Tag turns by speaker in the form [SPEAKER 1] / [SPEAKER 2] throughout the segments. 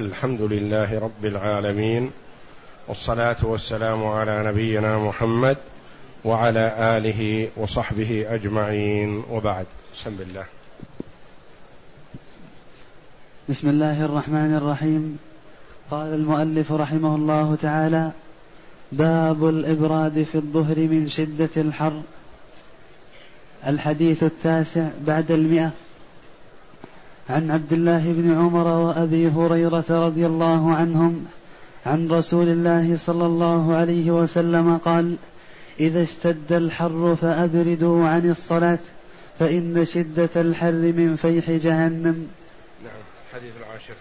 [SPEAKER 1] الحمد لله رب العالمين والصلاة والسلام على نبينا محمد وعلى آله وصحبه أجمعين وبعد. بسم الله.
[SPEAKER 2] بسم الله الرحمن الرحيم. قال المؤلف رحمه الله تعالى باب الإبراد في الظهر من شدة الحر. الحديث التاسع بعد المئة. عن عبد الله بن عمر وأبي هريرة رضي الله عنهم عن رسول الله صلى الله عليه وسلم قال إذا اشتد الحر فأبردوا عن الصلاة فإن شدة الحر من فيح جهنم.
[SPEAKER 1] نعم الحديث العاشر.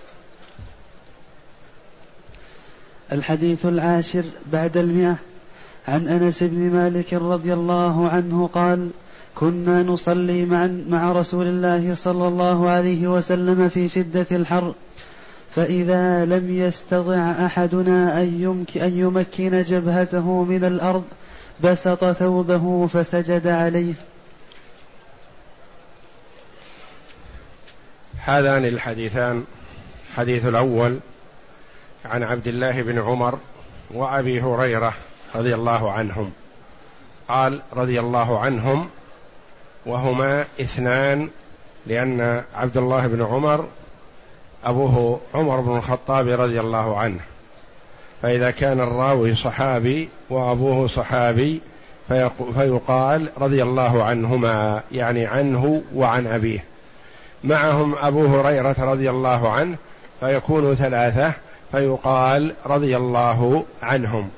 [SPEAKER 2] الحديث العاشر بعد المئة عن أنس بن مالك رضي الله عنه قال كنا نصلي مع, مع رسول الله صلى الله عليه وسلم في شدة الحر فإذا لم يستطع أحدنا أن, يمك أن يمكن جبهته من الأرض بسط ثوبه فسجد عليه.
[SPEAKER 1] هذان الحديثان الحديث الأول عن عبد الله بن عمر وأبي هريرة رضي الله عنهم. قال رضي الله عنهم وهما اثنان لأن عبد الله بن عمر أبوه عمر بن الخطاب رضي الله عنه. فإذا كان الراوي صحابي وأبوه صحابي فيقال رضي الله عنهما يعني عنه وعن أبيه. معهم أبو هريرة رضي الله عنه فيكون ثلاثة فيقال رضي الله عنهم.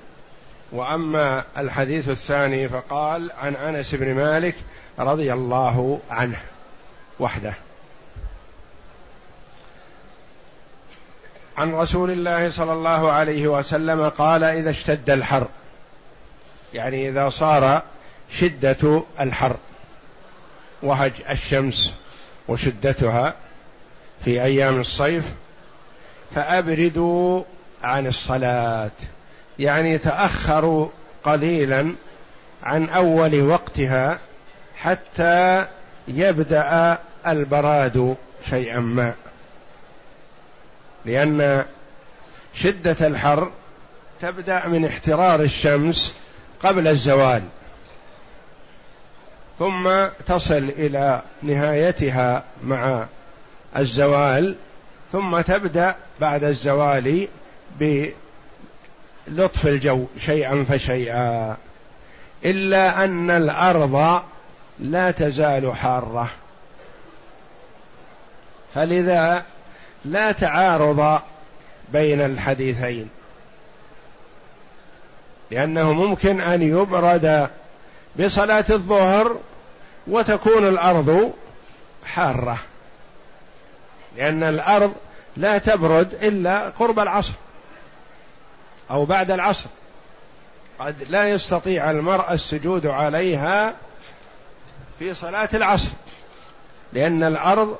[SPEAKER 1] وأما الحديث الثاني فقال عن أنس بن مالك رضي الله عنه وحده. عن رسول الله صلى الله عليه وسلم قال إذا اشتد الحر. يعني إذا صار شدة الحر وهج الشمس وشدتها في أيام الصيف فأبردوا عن الصلاة. يعني تأخروا قليلا عن أول وقتها حتى يبدأ البراد شيئا ما. لأن شدة الحر تبدأ من احترار الشمس قبل الزوال ثم تصل إلى نهايتها مع الزوال ثم تبدأ بعد الزوال بلطف الجو شيئا فشيئا. إلا أن الأرض لا تزال حارة. فلذا لا تعارض بين الحديثين. لأنه ممكن أن يبرد بصلاة الظهر وتكون الأرض حارة. لأن الأرض لا تبرد إلا قرب العصر أو بعد العصر. قد لا يستطيع المرء السجود عليها في صلاة العصر لأن الأرض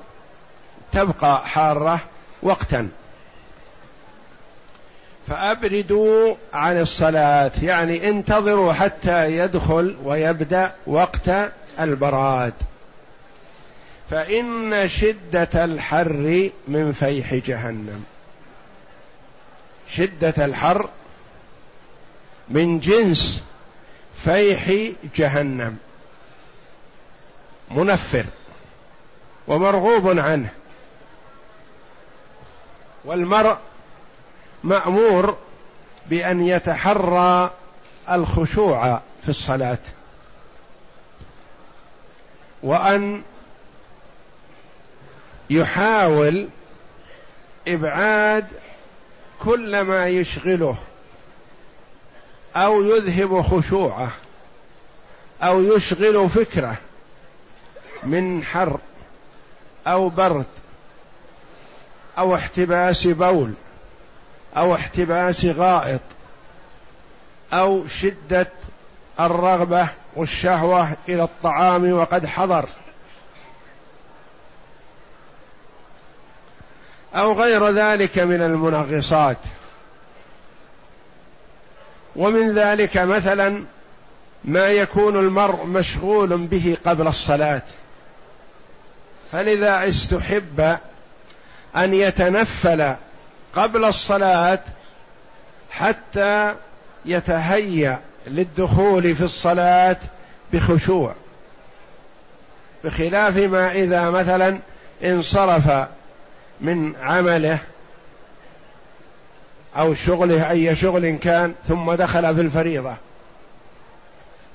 [SPEAKER 1] تبقى حارة وقتا. فأبردوا عن الصلاة يعني انتظروا حتى يدخل ويبدأ وقت البراد. فإن شدة الحر من فيح جهنم. شدة الحر من جنس فيح جهنم. منفر ومرغوب عنه. والمرء مأمور بأن يتحرى الخشوع في الصلاة. وأن يحاول إبعاد كل ما يشغله أو يذهب خشوعه أو يشغل فكره. من حر أو برد أو احتباس بول أو احتباس غائط أو شدة الرغبة والشهوة إلى الطعام وقد حضر أو غير ذلك من المنغصات. ومن ذلك مثلا ما يكون المرء مشغول به قبل الصلاة. فلذا استحب أن يتنفل قبل الصلاة حتى يتهيأ للدخول في الصلاة بخشوع. بخلاف ما إذا مثلا انصرف من عمله أو شغله أي شغل كان ثم دخل في الفريضة.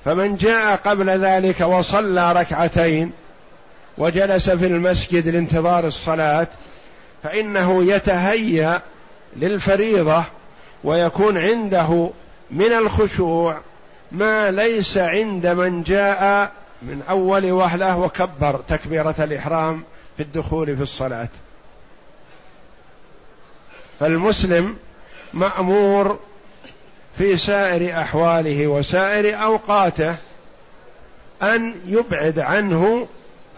[SPEAKER 1] فمن جاء قبل ذلك وصلى ركعتين وجلس في المسجد لانتظار الصلاة فإنه يتهيأ للفريضة ويكون عنده من الخشوع ما ليس عند من جاء من أول وهلة وكبر تكبيرة الإحرام في الدخول في الصلاة. فالمسلم مأمور في سائر أحواله وسائر أوقاته أن يبعد عنه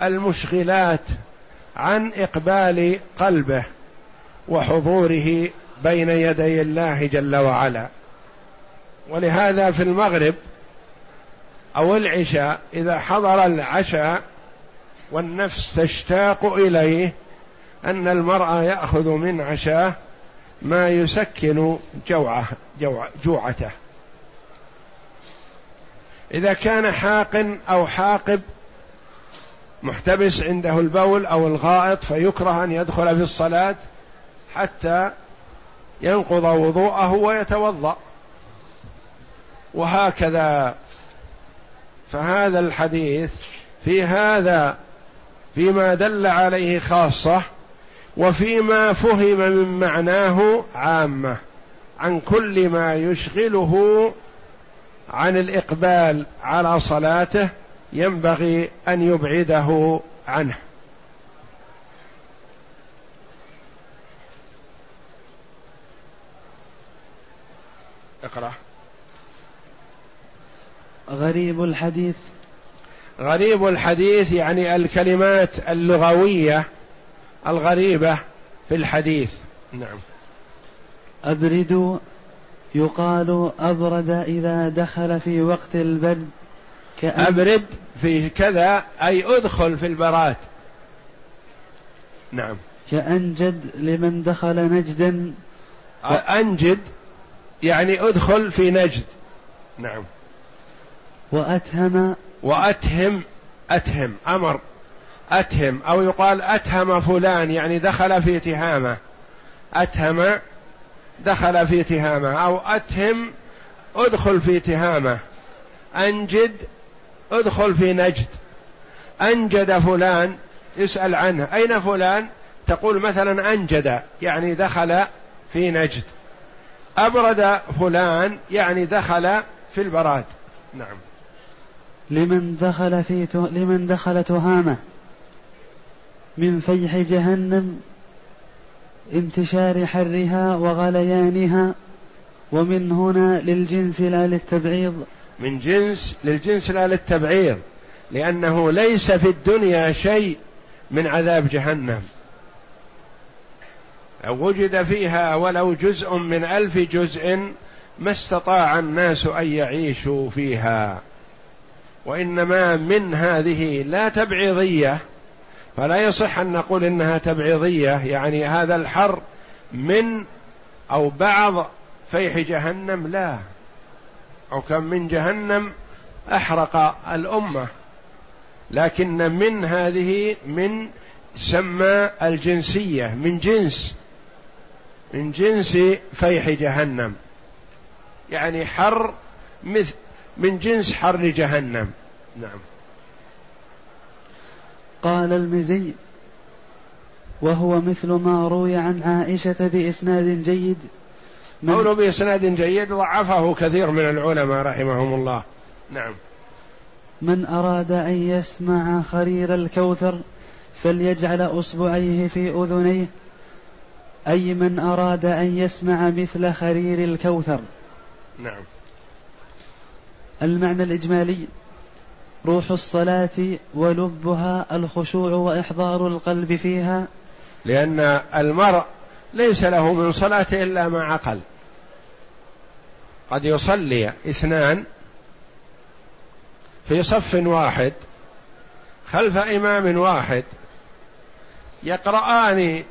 [SPEAKER 1] المشغلات عن إقبال قلبه وحضوره بين يدي الله جل وعلا. ولهذا في المغرب أو العشاء إذا حضر العشاء والنفس تشتاق إليه أن المرء يأخذ من عشاه ما يسكن جوعه جوع جوعته. إذا كان حاق أو حاقب محتبس عنده البول أو الغائط فيكره أن يدخل في الصلاة حتى ينقض وضوءه ويتوضأ. وهكذا. فهذا الحديث في هذا فيما دل عليه خاصة وفيما فهم من معناه عامة عن كل ما يشغله عن الإقبال على صلاته ينبغي أن يبعده عنه. اقرأ.
[SPEAKER 2] غريب الحديث.
[SPEAKER 1] غريب الحديث يعني الكلمات اللغوية الغريبة في الحديث. نعم.
[SPEAKER 2] أبرد يقال أبرد إذا دخل في وقت البرد.
[SPEAKER 1] كأن أبرد في كذا أي أدخل في البراد. نعم.
[SPEAKER 2] كأنجد لمن دخل نجدا.
[SPEAKER 1] أنجد يعني أدخل في نجد. نعم.
[SPEAKER 2] وأتهم
[SPEAKER 1] وأتهم أتهم أمر. أتهم أو يقال أتهم فلان يعني دخل في تهامة. أتهم دخل في تهامة. أو أتهم أدخل في تهامة. أنجد ادخل في نجد. أنجد فلان يسأل عنه. أين فلان؟ تقول مثلا أنجد يعني دخل في نجد. أبرد فلان يعني دخل في البراد. نعم.
[SPEAKER 2] لمن دخل في لمن دخل تهامة. من فيح جهنم انتشار حرها وغليانها. ومن هنا للجنس لا للتبعيض.
[SPEAKER 1] من جنس للجنس لا للتبعيض لأنه ليس في الدنيا شيء من عذاب جهنم. لو وجد فيها ولو جزء من ألف جزء ما استطاع الناس أن يعيشوا فيها. وإنما من هذه لا تبعيضية فلا يصح أن نقول إنها تبعيضية. يعني هذا الحر من أو بعض فيح جهنم لا. أو كم من جهنم أحرق الأمة. لكن من هذه من سمى الجنسية من جنس من جنس فيح جهنم. يعني حر مثل من جنس حر جهنم. نعم.
[SPEAKER 2] قال المزي وهو مثل ما روي عن عائشة بإسناد جيد
[SPEAKER 1] قوله بإسناد جيد ضعفه كثير من العلماء رحمهم الله. نعم.
[SPEAKER 2] من أراد أن يسمع خرير الكوثر فليجعل أصبعيه في أذنيه. أي من أراد أن يسمع مثل خرير الكوثر.
[SPEAKER 1] نعم.
[SPEAKER 2] المعنى الإجمالي روح الصلاة ولبها الخشوع وإحضار القلب فيها.
[SPEAKER 1] لأن المرء ليس له من صلاته إلا ما عقل قد يصلي اثنان في صف واحد خلف إمام واحد يقرآن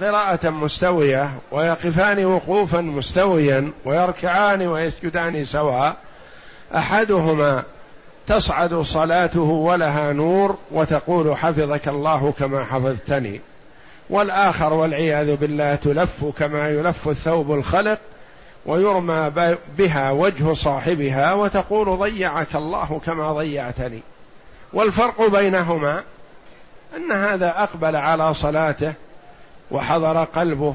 [SPEAKER 1] قراءة مستوية ويقفان وقوفا مستويا ويركعان ويسجدان سواء أحدهما تصعد صلاته ولها نور وتقول حفظك الله كما حفظتني. والآخر والعياذ بالله تلف كما يلف الثوب الخلق ويرمى بها وجه صاحبها وتقول ضيعك الله كما ضيعتني. والفرق بينهما أن هذا أقبل على صلاته وحضر قلبه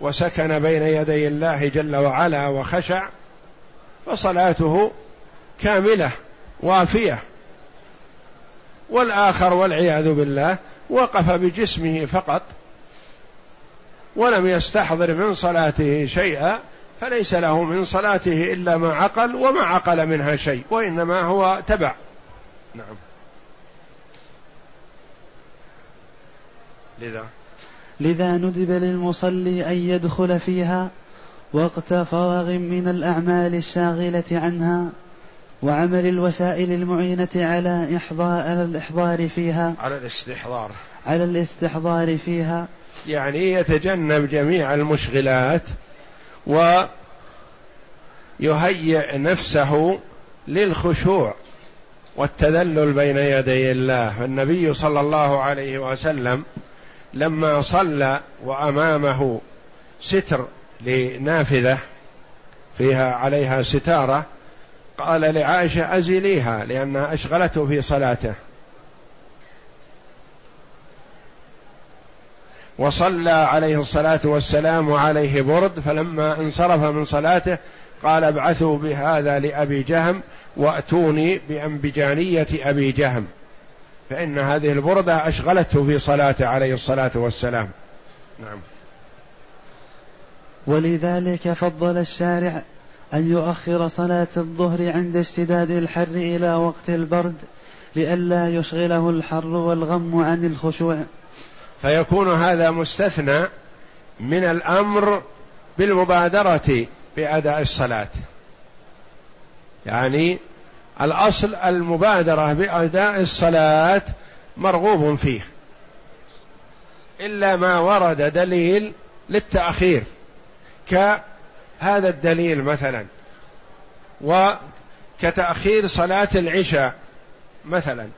[SPEAKER 1] وسكن بين يدي الله جل وعلا وخشع فصلاته كاملة وافية. والآخر والعياذ بالله وقف بجسمه فقط ولم يستحضر من صلاته شيئا فليس له من صلاته إلا ما عقل وما عقل منها شيء وإنما هو تبع. نعم. لذا؟
[SPEAKER 2] لذا ندب للمصلي أن يدخل فيها وقت فراغ من الأعمال الشاغلة عنها وعمل الوسائل المعينة على إحضار على الإحضار فيها.
[SPEAKER 1] على الاستحضار.
[SPEAKER 2] على الاستحضار فيها.
[SPEAKER 1] يعني يتجنب جميع المشغلات ويهيئ نفسه للخشوع والتذلل بين يدي الله. النبي صلى الله عليه وسلم لما صلى وأمامه ستر لنافذة فيها عليها ستارة قال لعائشة أزليها لانها أشغلته في صلاته. وصلى عليه الصلاة والسلام عليه برد فلما انصرف من صلاته قال ابعثوا بهذا لأبي جهم وأتوني بأنبجانية أبي جهم. فإن هذه البردة أشغلته في صلاته عليه الصلاة والسلام. نعم.
[SPEAKER 2] ولذلك فضل الشارع أن يؤخر صلاة الظهر عند اشتداد الحر إلى وقت البرد لئلا يشغله الحر والغم عن الخشوع.
[SPEAKER 1] فيكون هذا مستثنى من الأمر بالمبادرة بأداء الصلاة. يعني الأصل المبادرة بأداء الصلاة مرغوب فيه. إلا ما ورد دليل للتأخير. كهذا الدليل مثلا. وكتاخير صلاة العشاء مثلا.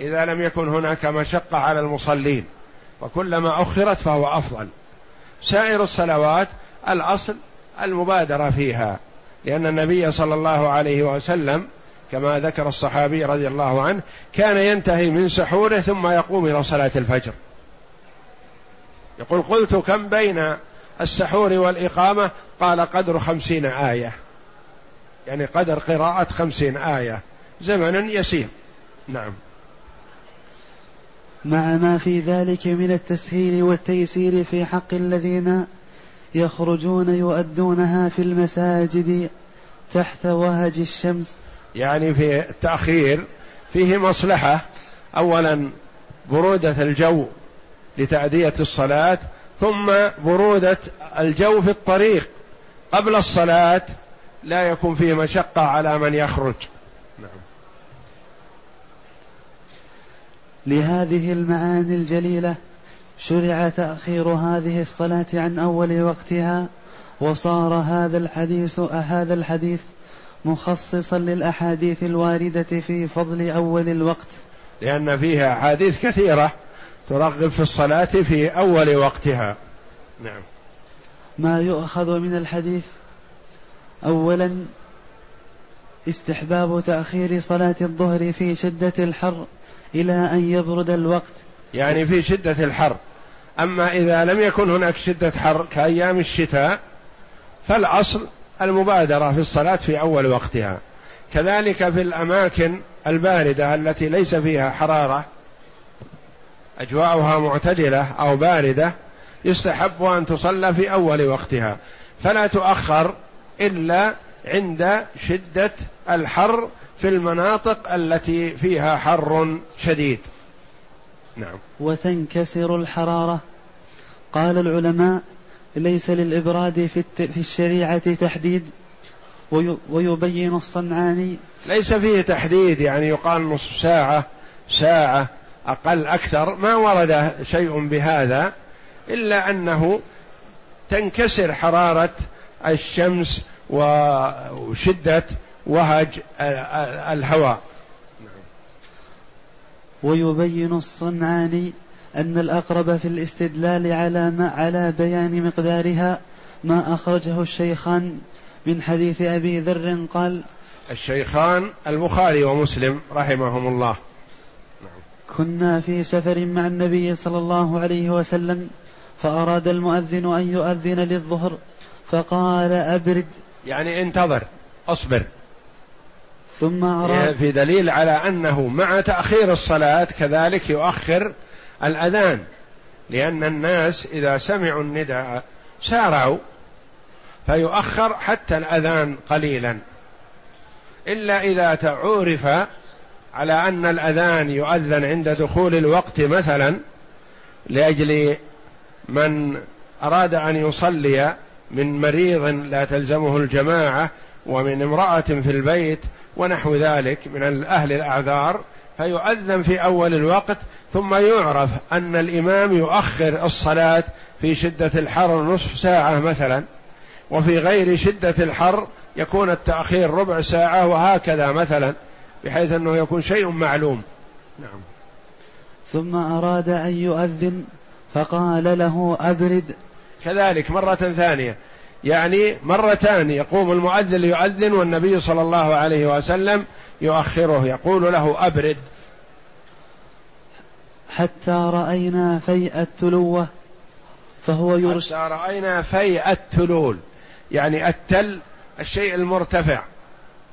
[SPEAKER 1] إذا لم يكن هناك مشقة على المصلين. وكلما أخرت فهو أفضل. سائر الصلوات الأصل المبادرة فيها لأن النبي صلى الله عليه وسلم كما ذكر الصحابي رضي الله عنه كان ينتهي من سحوره ثم يقوم إلى صلاة الفجر. يقول قلت كم بين السحور والإقامة؟ قال قدر خمسين آية. يعني قدر قراءة خمسين آية. زمن يسير. نعم.
[SPEAKER 2] مع ما في ذلك من التسهيل والتيسير في حق الذين يخرجون يؤدونها في المساجد تحت وهج الشمس.
[SPEAKER 1] يعني في التأخير فيه مصلحة. أولا برودة الجو لتأدية الصلاة ثم برودة الجو في الطريق. قبل الصلاة لا يكون فيه مشقة على من يخرج.
[SPEAKER 2] لهذه المعاني الجليلة شرع تأخير هذه الصلاة عن أول وقتها وصار هذا الحديث هذا الحديث مخصصا للأحاديث الواردة في فضل أول الوقت.
[SPEAKER 1] لأن فيها أحاديث كثيرة ترغب في الصلاة في أول وقتها. نعم.
[SPEAKER 2] ما يؤخذ من الحديث أولا استحباب تأخير صلاة الظهر في شدة الحر إلى أن يبرد الوقت.
[SPEAKER 1] يعني في شدة الحر. أما إذا لم يكن هناك شدة حر كأيام الشتاء فالأصل المبادرة في الصلاة في أول وقتها. كذلك في الأماكن الباردة التي ليس فيها حرارة أجواؤها معتدلة أو باردة يستحب أن تصلى في أول وقتها. فلا تؤخر إلا عند شدة الحر في المناطق التي فيها حر شديد.
[SPEAKER 2] نعم. وتنكسر الحرارة. قال العلماء ليس للإبراد في, في الشريعة تحديد. ويبين الصنعاني
[SPEAKER 1] ليس فيه تحديد يعني يقال نصف ساعة ساعة أقل أكثر. ما ورد شيء بهذا إلا أنه تنكسر حرارة الشمس وشدة وهج الهواء
[SPEAKER 2] ويبين الصنعاني أن الأقرب في الاستدلال على ما على بيان مقدارها ما أخرجه الشيخان من حديث أبي ذر قال
[SPEAKER 1] الشيخان البخاري ومسلم رحمهم الله.
[SPEAKER 2] كنا في سفر مع النبي صلى الله عليه وسلم فأراد المؤذن أن يؤذن للظهر فقال أبرد.
[SPEAKER 1] يعني انتظر اصبر.
[SPEAKER 2] ثم أراد
[SPEAKER 1] في دليل على أنه مع تأخير الصلاة كذلك يؤخر الأذان لأن الناس إذا سمعوا النداء سارعوا فيؤخر حتى الأذان قليلا. إلا إذا تعورف على أن الأذان يؤذن عند دخول الوقت مثلا لأجل من أراد أن يصلي من مريض لا تلزمه الجماعة ومن امرأة في البيت ونحو ذلك من أهل الأعذار فيؤذن في أول الوقت ثم يعرف أن الإمام يؤخر الصلاة في شدة الحر نصف ساعة مثلا وفي غير شدة الحر يكون التأخير ربع ساعة وهكذا مثلا بحيث أنه يكون شيء معلوم. نعم.
[SPEAKER 2] ثم أراد أن يؤذن فقال له أبرد.
[SPEAKER 1] كذلك مرة ثانية يعني مرتان يقوم المؤذن ليؤذن والنبي صلى الله عليه وسلم يؤخره يقول له أبرد.
[SPEAKER 2] حتى رأينا فيء التلوة فهو
[SPEAKER 1] يرشد حتى رأينا فيء التلول يعني التل الشيء المرتفع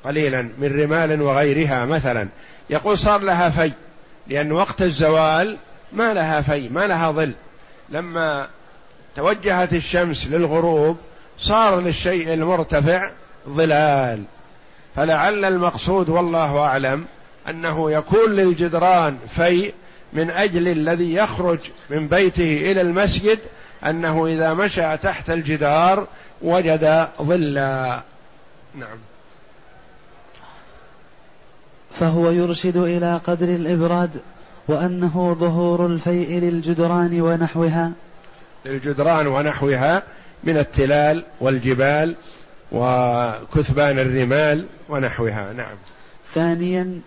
[SPEAKER 1] قليلا من رمال وغيرها مثلا. يقول صار لها في لأن وقت الزوال ما لها في ما لها ظل. لما توجهت الشمس للغروب صار للشيء المرتفع ظلال. فلعل المقصود والله أعلم أنه يكون للجدران في من أجل الذي يخرج من بيته إلى المسجد أنه إذا مشى تحت الجدار وجد ظلا. نعم.
[SPEAKER 2] فهو يرشد إلى قدر الإبراد وأنه ظهور الفيء للجدران ونحوها.
[SPEAKER 1] للجدران ونحوها من التلال والجبال وكثبان الرمال ونحوها. نعم.
[SPEAKER 2] ثانيا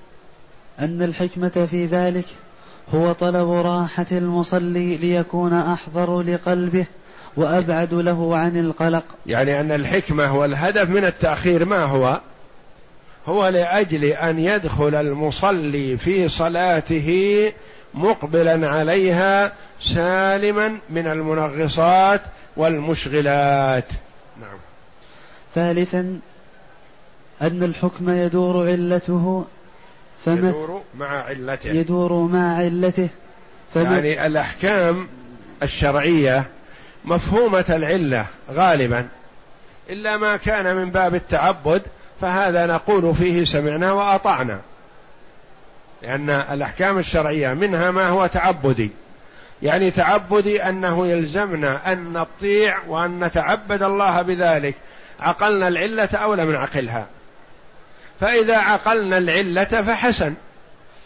[SPEAKER 2] أن الحكمة في ذلك هو طلب راحة المصلي ليكون أحضر لقلبه وأبعد له عن القلق.
[SPEAKER 1] يعني أن الحكمة والهدف من التأخير ما هو؟ هو لأجل أن يدخل المصلي في صلاته مقبلا عليها سالما من المنغصات والمشغلات. نعم.
[SPEAKER 2] ثالثا أن الحكم يدور علته
[SPEAKER 1] فمت يدور مع علته.
[SPEAKER 2] يدور مع علته
[SPEAKER 1] يعني الأحكام الشرعية مفهومة العلة غالبا. إلا ما كان من باب التعبد فهذا نقول فيه سمعنا وأطعنا. لأن الأحكام الشرعية منها ما هو تعبدي. يعني تعبدي أنه يلزمنا أن نطيع وأن نتعبد الله بذلك. عقلنا العلة اولى من عقلها فإذا عقلنا العلة فحسن.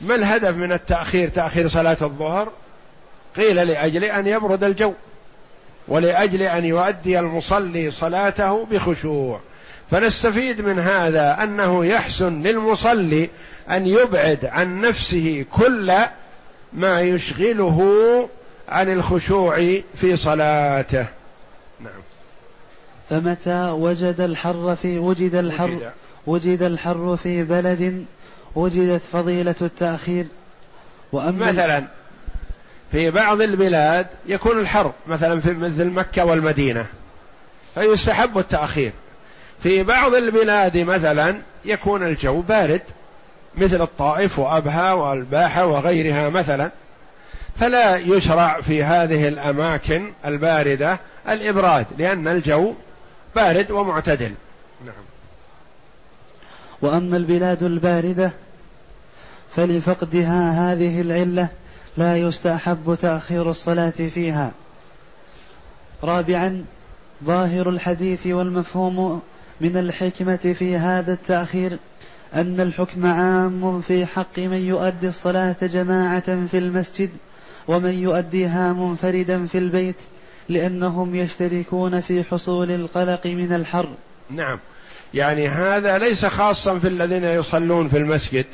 [SPEAKER 1] ما الهدف من التأخير؟ تأخير صلاة الظهر؟ قيل لأجل أن يبرد الجو. ولأجل أن يؤدي المصلي صلاته بخشوع. فنستفيد من هذا أنه يحسن للمصلي أن يبعد عن نفسه كل ما يشغله عن الخشوع في صلاته. نعم.
[SPEAKER 2] فمتى وجد الحر في وجد الحر وجد, وجد الحر في بلد وجدت فضيلة التأخير؟
[SPEAKER 1] وأما مثلا في بعض البلاد يكون الحر مثلا في مثل مكة والمدينة فيستحب التأخير. في بعض البلاد مثلا يكون الجو بارد مثل الطائف وأبها وألباحة وغيرها مثلا فلا يشرع في هذه الأماكن الباردة الإبراد لأن الجو بارد ومعتدل. نعم.
[SPEAKER 2] وأما البلاد الباردة فلفقدها هذه العلة لا يستحب تأخير الصلاة فيها. رابعا ظاهر الحديث والمفهوم من الحكمة في هذا التأخير أن الحكم عام في حق من يؤدي الصلاة جماعة في المسجد ومن يؤديها منفردا في البيت لأنهم يشتركون في حصول القلق من الحر.
[SPEAKER 1] نعم. يعني هذا ليس خاصا في الذين يصلون في المسجد.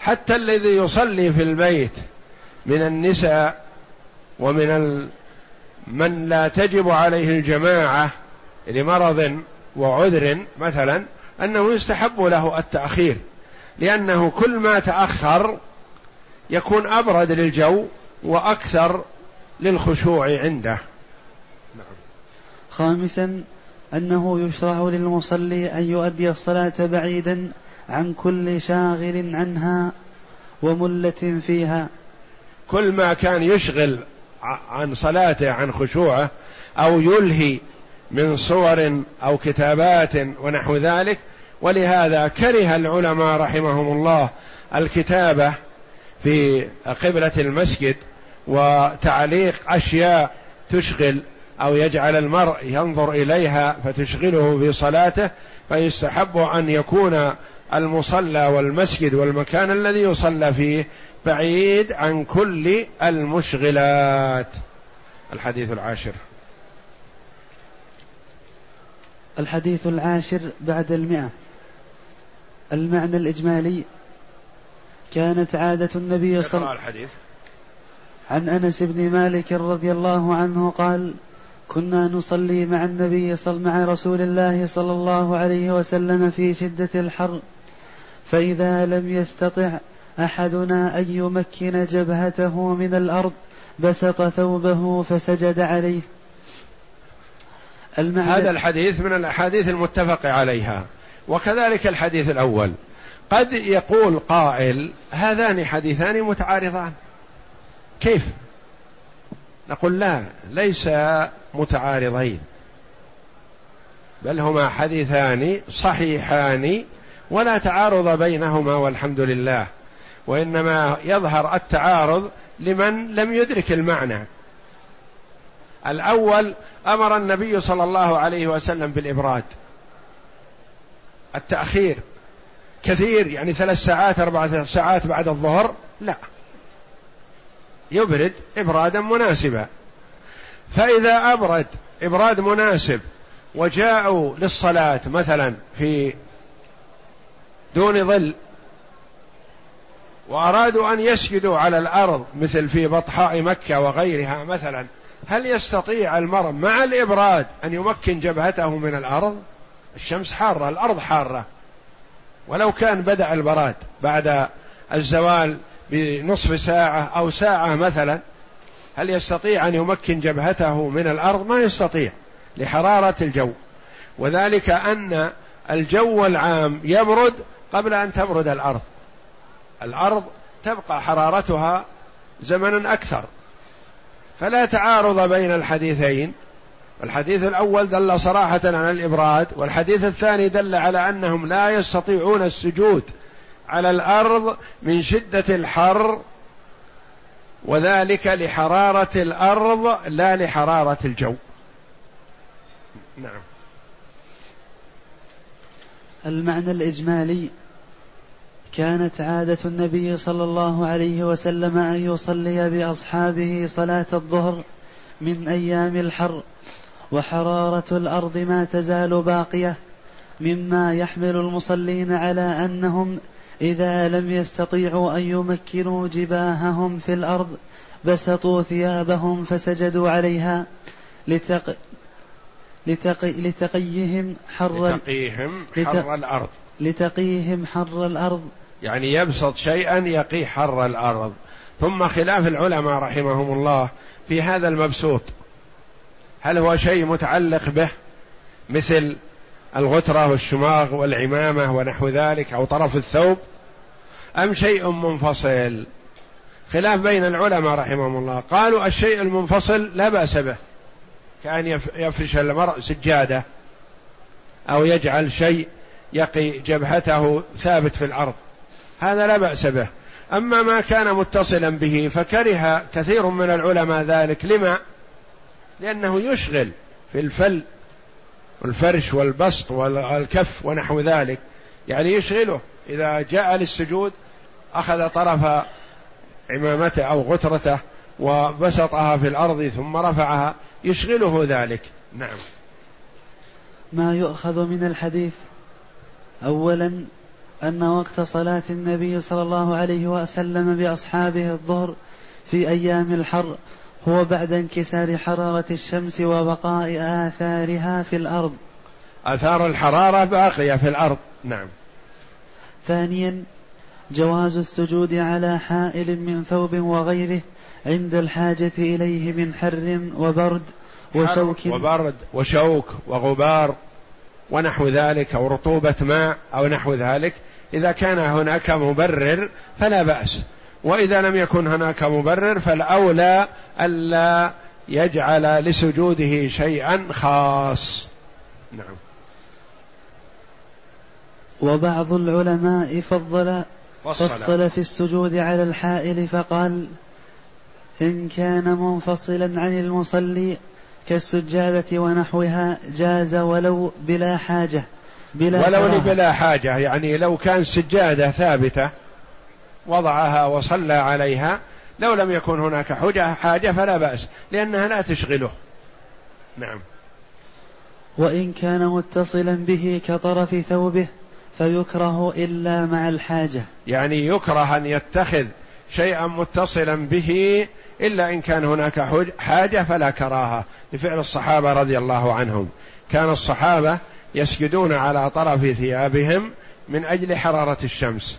[SPEAKER 1] حتى الذي يصلي في البيت من النساء ومن ال... من لا تجب عليه الجماعة لمرض وعذر مثلا أنه يستحب له التأخير. لأنه كل ما تأخر يكون أبرد للجو وأكثر للخشوع عنده
[SPEAKER 2] نعم. خامسا أنه يشرع للمصلي أن يؤدي الصلاة بعيدا عن كل شاغل عنها وملة فيها
[SPEAKER 1] كل ما كان يشغل عن صلاته عن خشوعه أو يلهي من صور أو كتابات ونحو ذلك ولهذا كره العلماء رحمهم الله الكتابة في قبلة المسجد وتعليق أشياء تشغل أو يجعل المرء ينظر إليها فتشغله في صلاته فيستحب أن يكون المصلى والمسجد والمكان الذي يصلى فيه بعيد عن كل المشغلات. الحديث العاشر.
[SPEAKER 2] الحديث العاشر بعد المئة. المعنى الإجمالي كانت عادة النبي صلى الله عليه وسلم عن أنس بن مالك رضي الله عنه قال كنا نصلي مع النبي صلى مع رسول الله صلى الله عليه وسلم في شدة الحر فإذا لم يستطع أحدنا أن يمكن جبهته من الأرض بسط ثوبه فسجد عليه.
[SPEAKER 1] هذا الحديث من الأحاديث المتفق عليها وكذلك الحديث الأول. قد يقول قائل هذان حديثان متعارضان. كيف؟ نقول لا ليس متعارضين. بل هما حديثان صحيحان ولا تعارض بينهما والحمد لله. وإنما يظهر التعارض لمن لم يدرك المعنى. الأول أمر النبي صلى الله عليه وسلم بالإبراد. التأخير. كثير يعني ثلاث ساعات اربعه ساعات بعد الظهر؟ لا. يبرد إبرادا مناسبا. فإذا أبرد إبراد مناسب وجاءوا للصلاة مثلا في دون ظل وأرادوا أن يسجدوا على الأرض مثل في بطحاء مكة وغيرها مثلا هل يستطيع المرء مع الإبراد أن يمكن جبهته من الأرض؟ الشمس حارة الأرض حارة. ولو كان بدأ البراد بعد الزوال بنصف ساعة أو ساعة مثلا هل يستطيع أن يمكن جبهته من الأرض؟ ما يستطيع لحرارة الجو. وذلك أن الجو العام يبرد قبل أن تبرد الأرض. الأرض تبقى حرارتها زمنا أكثر. فلا تعارض بين الحديثين. الحديث الأول دل صراحة على الإبراد والحديث الثاني دل على أنهم لا يستطيعون السجود. على الأرض من شدة الحر وذلك لحرارة الأرض لا لحرارة الجو. نعم.
[SPEAKER 2] المعنى الإجمالي كانت عادة النبي صلى الله عليه وسلم أن يصلي بأصحابه صلاة الظهر من أيام الحر وحرارة الأرض ما تزال باقية مما يحمل المصلين على أنهم إذا لم يستطيعوا أن يمكنوا جباههم في الأرض بسطوا ثيابهم فسجدوا عليها لتق... لتقي... لتقيهم حر
[SPEAKER 1] لتقيهم حر الأرض.
[SPEAKER 2] لتقيهم حر الأرض.
[SPEAKER 1] يعني يبسط شيئا يقي حر الأرض. ثم خلاف العلماء رحمهم الله في هذا المبسوط. هل هو شيء متعلق به؟ مثل الغترة والشماغ والعمامة ونحو ذلك أو طرف الثوب؟ أم شيء منفصل؟ خلاف بين العلماء رحمهم الله. قالوا الشيء المنفصل لا بأس به. كأن يفرش المرء سجادة أو يجعل شيء يقي جبهته ثابت في الأرض. هذا لا بأس به. أما ما كان متصلا به فكره كثير من العلماء ذلك. لما؟ لأنه يشغل في الفل والفرش والبسط والكف ونحو ذلك. يعني يشغله. إذا جاء للسجود أخذ طرف عمامته أو غترته وبسطها في الأرض ثم رفعها يشغله ذلك. نعم.
[SPEAKER 2] ما يؤخذ من الحديث أولا أن وقت صلاة النبي صلى الله عليه وسلم بأصحابه الظهر في أيام الحر هو بعد انكسار حرارة الشمس وبقاء آثارها في الأرض.
[SPEAKER 1] آثار الحرارة باقية في الأرض. نعم.
[SPEAKER 2] ثانيا جواز السجود على حائل من ثوب وغيره عند الحاجة إليه من حر وبرد وشوك.
[SPEAKER 1] وبرد وشوك وغبار ونحو ذلك أو رطوبة ماء أو نحو ذلك. إذا كان هناك مبرر فلا بأس. وإذا لم يكن هناك مبرر فالأولى ألا يجعل لسجوده شيئا خاص. نعم.
[SPEAKER 2] وبعض العلماء فضل فصل, فصل في السجود على الحائل فقال إن كان منفصلا عن المصلي كالسجادة ونحوها جاز ولو بلا حاجة
[SPEAKER 1] بلا ولو بلا حاجة يعني لو كان سجادة ثابتة وضعها وصلى عليها لو لم يكن هناك حجة حاجة فلا بأس لأنها لا تشغله. نعم.
[SPEAKER 2] وإن كان متصلا به كطرف ثوبه فيكره إلا مع الحاجة.
[SPEAKER 1] يعني يكره أن يتخذ شيئا متصلا به إلا إن كان هناك حاجة فلا كراهة. لفعل الصحابة رضي الله عنهم. كان الصحابة يسجدون على طرف ثيابهم من أجل حرارة الشمس.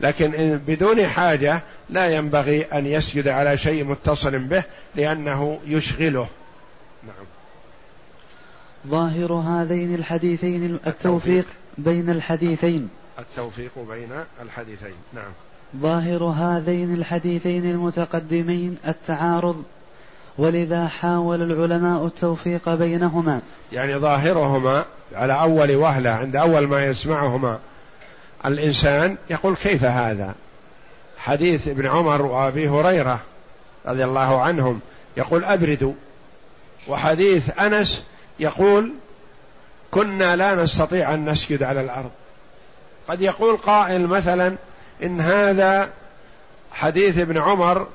[SPEAKER 1] لكن بدون حاجة لا ينبغي أن يسجد على شيء متصل به لأنه يشغله. نعم.
[SPEAKER 2] ظاهر هذين الحديثين التوفيق, التوفيق. بين الحديثين.
[SPEAKER 1] التوفيق بين الحديثين. نعم.
[SPEAKER 2] ظاهر هذين الحديثين المتقدمين التعارض ولذا حاول العلماء التوفيق بينهما.
[SPEAKER 1] يعني ظاهرهما على أول وهلة عند أول ما يسمعهما الإنسان يقول كيف هذا؟ حديث ابن عمر وأبي هريرة رضي الله عنهم يقول أبردوا وحديث أنس يقول كنا لا نستطيع أن نسجد على الأرض. قد يقول قائل مثلا إن هذا حديث ابن عمر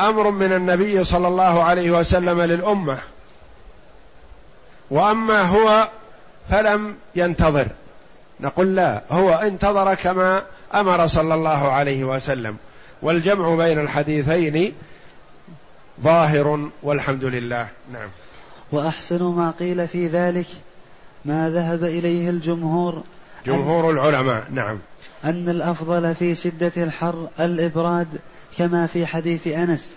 [SPEAKER 1] أمر من النبي صلى الله عليه وسلم للأمة. وأما هو فلم ينتظر. نقول لا هو انتظر كما أمر صلى الله عليه وسلم. والجمع بين الحديثين ظاهر والحمد لله. نعم.
[SPEAKER 2] وأحسن ما قيل في ذلك ما ذهب إليه الجمهور
[SPEAKER 1] جمهور العلماء نعم.
[SPEAKER 2] أن الأفضل في شدة الحر الإبراد كما في حديث أنس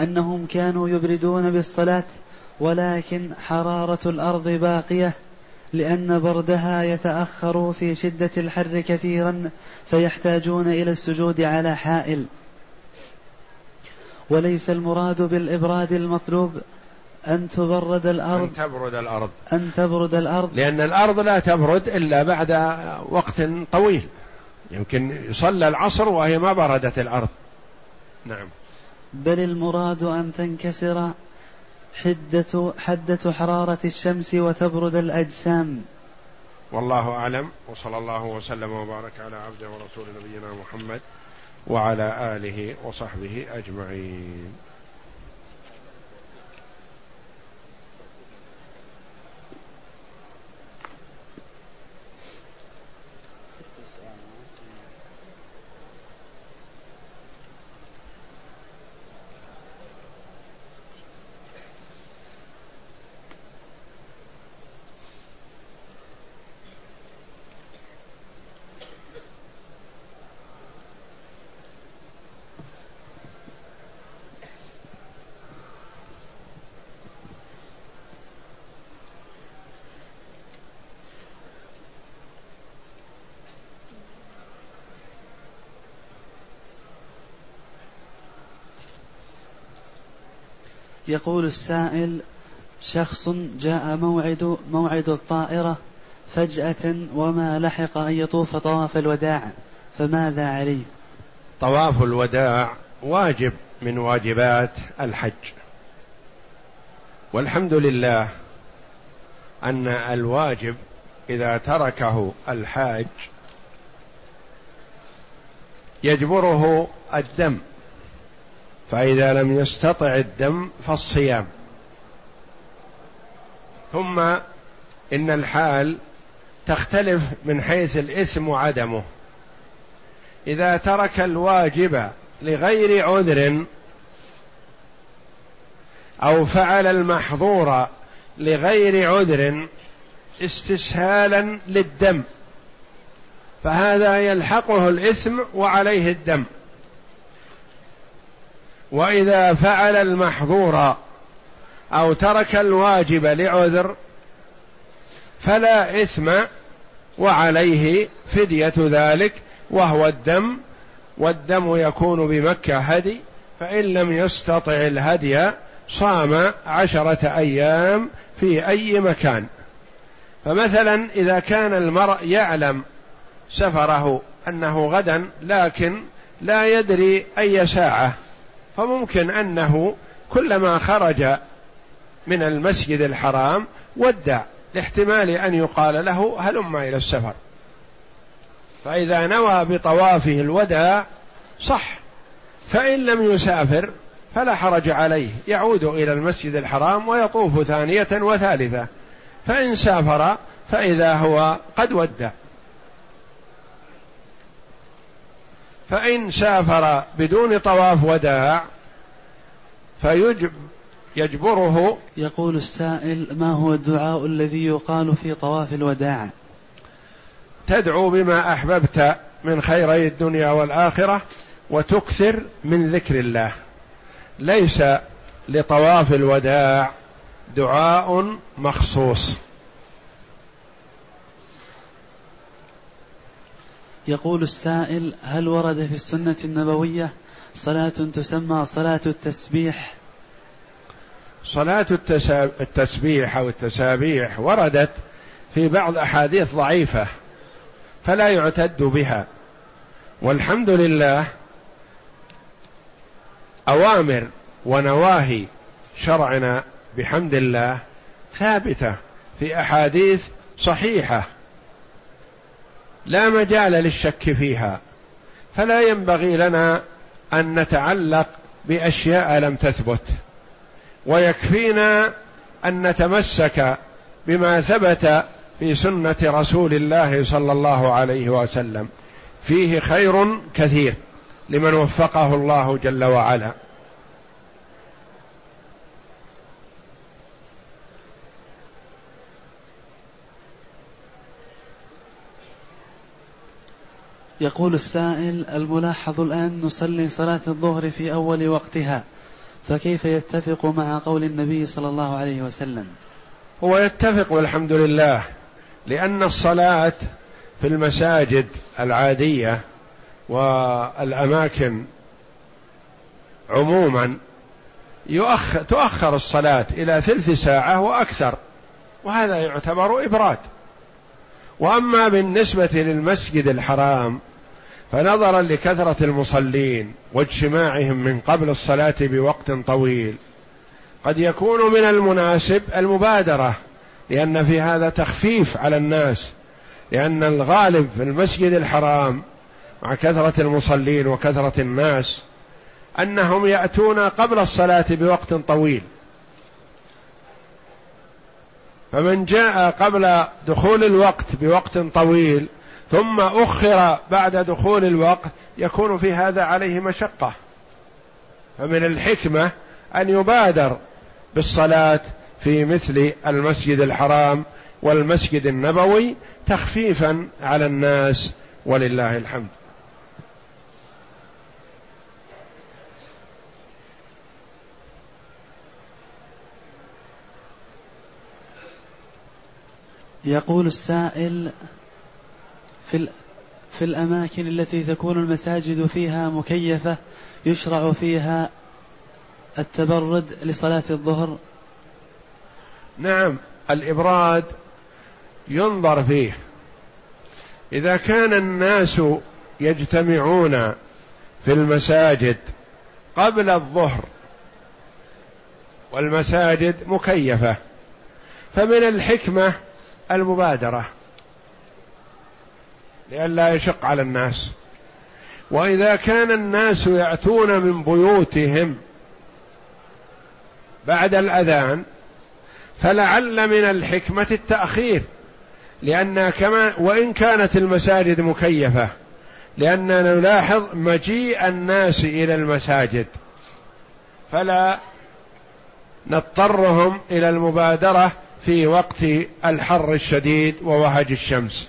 [SPEAKER 2] أنهم كانوا يبردون بالصلاة ولكن حرارة الأرض باقية لأن بردها يتأخر في شدة الحر كثيرا فيحتاجون إلى السجود على حائل. وليس المراد بالإبراد المطلوب أن تبرد الأرض؟
[SPEAKER 1] أن تبرد الأرض.
[SPEAKER 2] أن تبرد الأرض؟
[SPEAKER 1] لأن الأرض لا تبرد إلا بعد وقت طويل. يمكن يصلى العصر وهي ما بردت الأرض. نعم.
[SPEAKER 2] بل المراد أن تنكسر حدة حدة حرارة الشمس وتبرد الأجسام.
[SPEAKER 1] والله أعلم. وصلى الله وسلم وبارك على عبده ورسول نبينا محمد وعلى آله وصحبه أجمعين.
[SPEAKER 2] يقول السائل شخص جاء موعد موعد الطائرة فجأة وما لحق أن يطوف طواف الوداع فماذا عليه؟
[SPEAKER 1] طواف الوداع واجب من واجبات الحج والحمد لله أن الواجب إذا تركه الحاج يجبره الدم فإذا لم يستطع الدم فالصيام. ثم إن الحال تختلف من حيث الإثم وعدمه. إذا ترك الواجب لغير عذر أو فعل المحظور لغير عذر استسهالا للدم فهذا يلحقه الإثم وعليه الدم. وإذا فعل المحظور أو ترك الواجب لعذر فلا إثم وعليه فدية ذلك وهو الدم والدم يكون بمكة هدي فإن لم يستطع الهدي صام عشرة أيام في أي مكان. فمثلا إذا كان المرء يعلم سفره أنه غدا لكن لا يدري أي ساعة فممكن أنه كلما خرج من المسجد الحرام ودع لاحتمال أن يقال له هلم إلى السفر. فإذا نوى بطوافه الوداع صح فإن لم يسافر فلا حرج عليه يعود إلى المسجد الحرام ويطوف ثانية وثالثة فإن سافر فإذا هو قد ودع. فإن سافر بدون طواف وداع فيجب يجبره
[SPEAKER 2] يقول السائل ما هو الدعاء الذي يقال في طواف الوداع؟
[SPEAKER 1] تدعو بما أحببت من خيري الدنيا والآخرة وتكثر من ذكر الله. ليس لطواف الوداع دعاء مخصوص.
[SPEAKER 2] يقول السائل هل ورد في السنة النبوية صلاة تسمى صلاة التسبيح؟
[SPEAKER 1] صلاة التسبيح أو التسابيح وردت في بعض أحاديث ضعيفة فلا يعتد بها. والحمد لله أوامر ونواهي شرعنا بحمد الله ثابتة في أحاديث صحيحة. لا مجال للشك فيها. فلا ينبغي لنا أن نتعلق بأشياء لم تثبت. ويكفينا أن نتمسك بما ثبت في سنة رسول الله صلى الله عليه وسلم. فيه خير كثير لمن وفقه الله جل وعلا.
[SPEAKER 2] يقول السائل الملاحظ الآن نصلي صلاة الظهر في أول وقتها فكيف يتفق مع قول النبي صلى الله عليه وسلم؟
[SPEAKER 1] هو يتفق والحمد لله لأن الصلاة في المساجد العادية والأماكن عموما يؤخر تؤخر الصلاة إلى ثلث ساعة وأكثر وهذا يعتبر إبراد. وأما بالنسبة للمسجد الحرام فنظرا لكثرة المصلين واجتماعهم من قبل الصلاة بوقت طويل قد يكون من المناسب المبادرة لأن في هذا تخفيف على الناس لأن الغالب في المسجد الحرام مع كثرة المصلين وكثرة الناس أنهم يأتون قبل الصلاة بوقت طويل. فمن جاء قبل دخول الوقت بوقت طويل ثم أخر بعد دخول الوقت يكون في هذا عليه مشقة. فمن الحكمة أن يبادر بالصلاة في مثل المسجد الحرام والمسجد النبوي تخفيفا على الناس ولله الحمد.
[SPEAKER 2] يقول السائل في في الأماكن التي تكون المساجد فيها مكيفة يشرع فيها التبرد لصلاة الظهر.
[SPEAKER 1] نعم الإبراد ينظر فيه. إذا كان الناس يجتمعون في المساجد قبل الظهر والمساجد مكيفة فمن الحكمة المبادرة. لئلا يشق على الناس. وإذا كان الناس يأتون من بيوتهم بعد الأذان فلعل من الحكمة التأخير. لأن كما وإن كانت المساجد مكيفة لأننا نلاحظ مجيء الناس إلى المساجد. فلا نضطرهم إلى المبادرة في وقت الحر الشديد ووهج الشمس.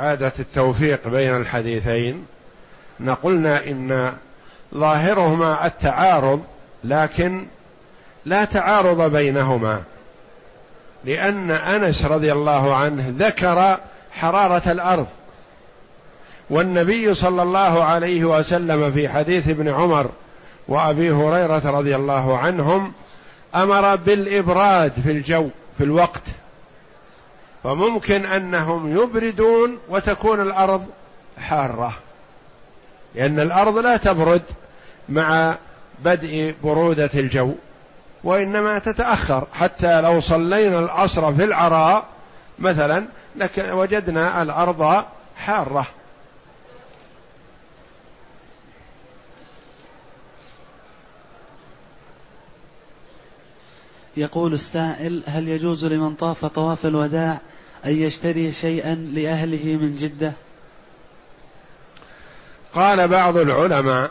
[SPEAKER 1] إعادة التوفيق بين الحديثين نقولنا إن ظاهرهما التعارض لكن لا تعارض بينهما لأن أنس رضي الله عنه ذكر حرارة الأرض والنبي صلى الله عليه وسلم في حديث ابن عمر وأبي هريرة رضي الله عنهم أمر بالإبراد في الجو في الوقت فممكن أنهم يبردون وتكون الأرض حارة. لأن الأرض لا تبرد مع بدء برودة الجو وإنما تتأخر. حتى لو صلينا العصر في العراء مثلا وجدنا الأرض حارة.
[SPEAKER 2] يقول السائل هل يجوز لمن طاف طواف الوداع أن يشتري شيئا لأهله من جدة؟
[SPEAKER 1] قال بعض العلماء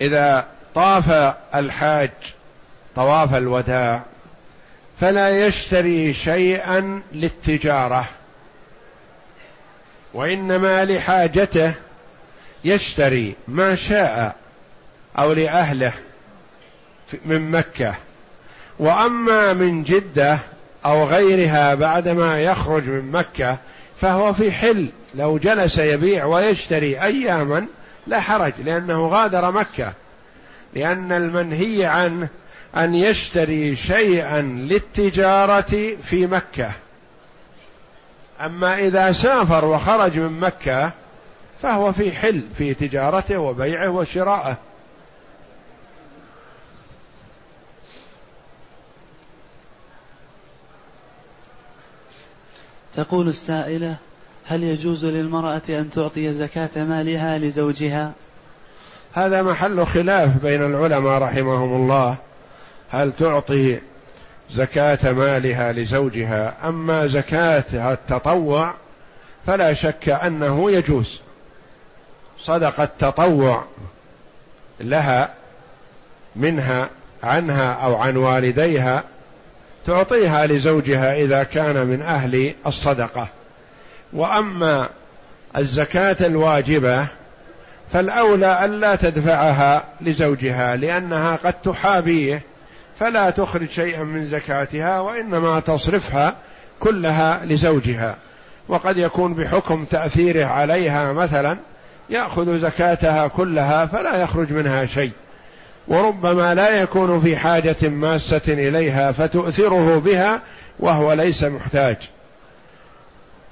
[SPEAKER 1] إذا طاف الحاج طواف الوداع فلا يشتري شيئا للتجارة وإنما لحاجته يشتري ما شاء أو لأهله من مكة. وأما من جدة أو غيرها بعدما يخرج من مكة فهو في حل. لو جلس يبيع ويشتري أياما لا حرج لأنه غادر مكة. لأن المنهي عنه أن يشتري شيئا للتجارة في مكة. أما إذا سافر وخرج من مكة فهو في حل في تجارته وبيعه وشرائه
[SPEAKER 2] تقول السائلة هل يجوز للمرأة أن تعطي زكاة مالها لزوجها؟
[SPEAKER 1] هذا محل خلاف بين العلماء رحمهم الله. هل تعطي زكاة مالها لزوجها؟ أما زكاة التطوع فلا شك أنه يجوز. صدقة التطوع لها منها عنها أو عن والديها تعطيها لزوجها إذا كان من أهل الصدقة. وأما الزكاة الواجبة فالأولى الا تدفعها لزوجها لأنها قد تحابيه فلا تخرج شيئا من زكاتها وإنما تصرفها كلها لزوجها. وقد يكون بحكم تأثيره عليها مثلا يأخذ زكاتها كلها فلا يخرج منها شيء. وربما لا يكون في حاجة ماسة إليها فتؤثره بها وهو ليس محتاج.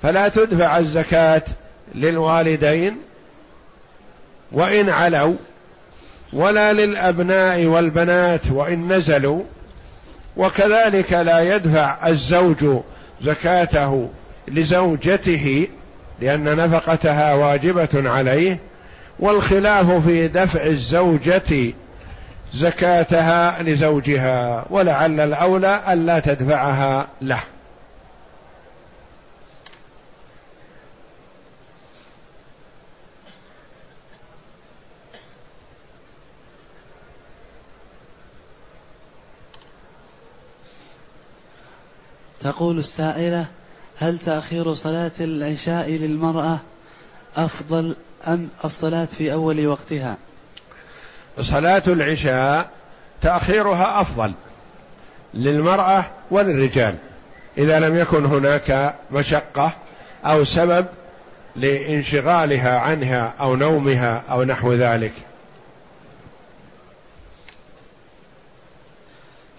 [SPEAKER 1] فلا تدفع الزكاة للوالدين وإن علوا ولا للأبناء والبنات وإن نزلوا. وكذلك لا يدفع الزوج زكاته لزوجته لأن نفقتها واجبة عليه. والخلاف في دفع الزوجة زكاتها لزوجها ولعل الأولى ألا تدفعها له.
[SPEAKER 2] تقول السائلة هل تأخير صلاة العشاء للمرأة أفضل أم الصلاة في أول وقتها؟
[SPEAKER 1] صلاة العشاء تأخيرها أفضل للمرأة وللرجال. إذا لم يكن هناك مشقة أو سبب لانشغالها عنها أو نومها أو نحو ذلك.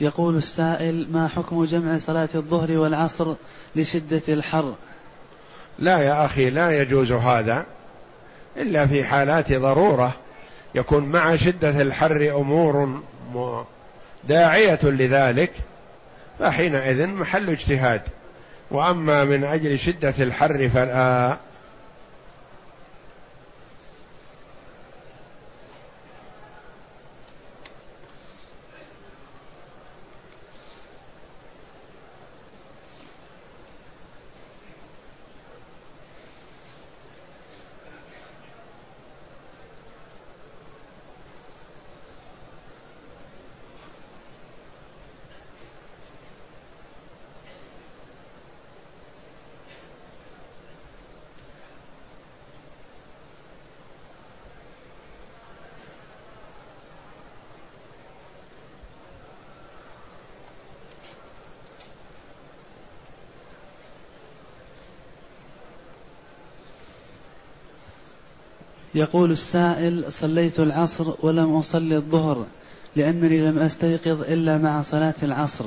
[SPEAKER 2] يقول السائل ما حكم جمع صلاة الظهر والعصر لشدة الحر؟
[SPEAKER 1] لا يا أخي لا يجوز هذا إلا في حالات ضرورة. يكون مع شدة الحر أمور داعية لذلك فحينئذ محل اجتهاد. وأما من أجل شدة الحر فلا.
[SPEAKER 2] يقول السائل صليت العصر ولم أصلي الظهر لأنني لم أستيقظ إلا مع صلاة العصر.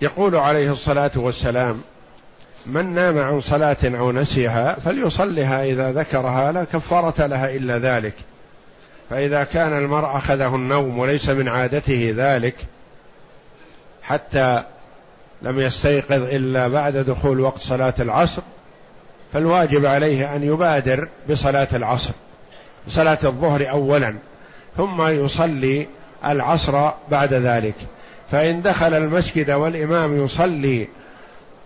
[SPEAKER 1] يقول عليه الصلاة والسلام من نام عن صلاة أو نسيها فليصلها إذا ذكرها لا كفارة لها إلا ذلك. فإذا كان المرء أخذه النوم وليس من عادته ذلك حتى لم يستيقظ إلا بعد دخول وقت صلاة العصر فالواجب عليه أن يبادر بصلاة العصر صلاة الظهر أولا ثم يصلي العصر بعد ذلك. فإن دخل المسجد والإمام يصلي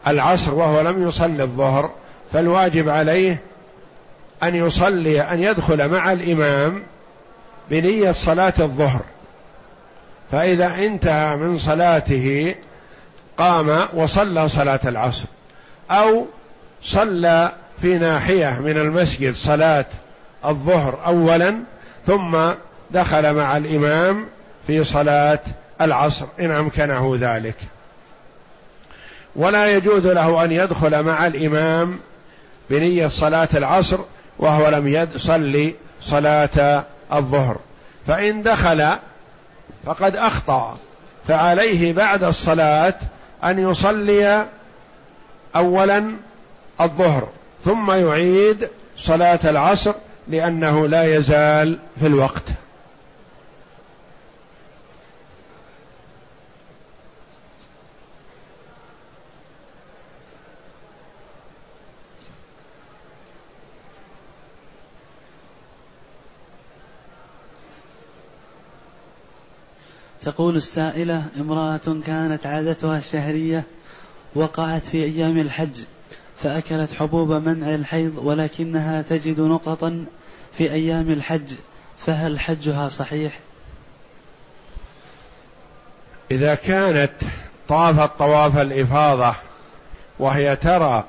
[SPEAKER 1] العصر وهو لم يصلي الظهر فالواجب عليه أن يصلي أن يدخل مع الإمام بنية صلاة الظهر. فإذا انتهى من صلاته قام وصلى صلاة العصر أو صلى في ناحية من المسجد صلاة الظهر اولا ثم دخل مع الإمام في صلاة العصر إن أمكنه ذلك. ولا يجوز له أن يدخل مع الإمام بنية صلاة العصر وهو لم يصلي صلاة الظهر. فإن دخل فقد أخطأ. فعليه بعد الصلاة أن يصلي اولا الظهر ثم يعيد صلاة العصر لأنه لا يزال في الوقت.
[SPEAKER 2] تقول السائلة امرأة كانت عادتها الشهرية وقعت في أيام الحج. فأكلت حبوب منع الحيض ولكنها تجد نقطا في أيام الحج فهل حجها صحيح؟
[SPEAKER 1] إذا كانت طافت طواف الإفاضة وهي ترى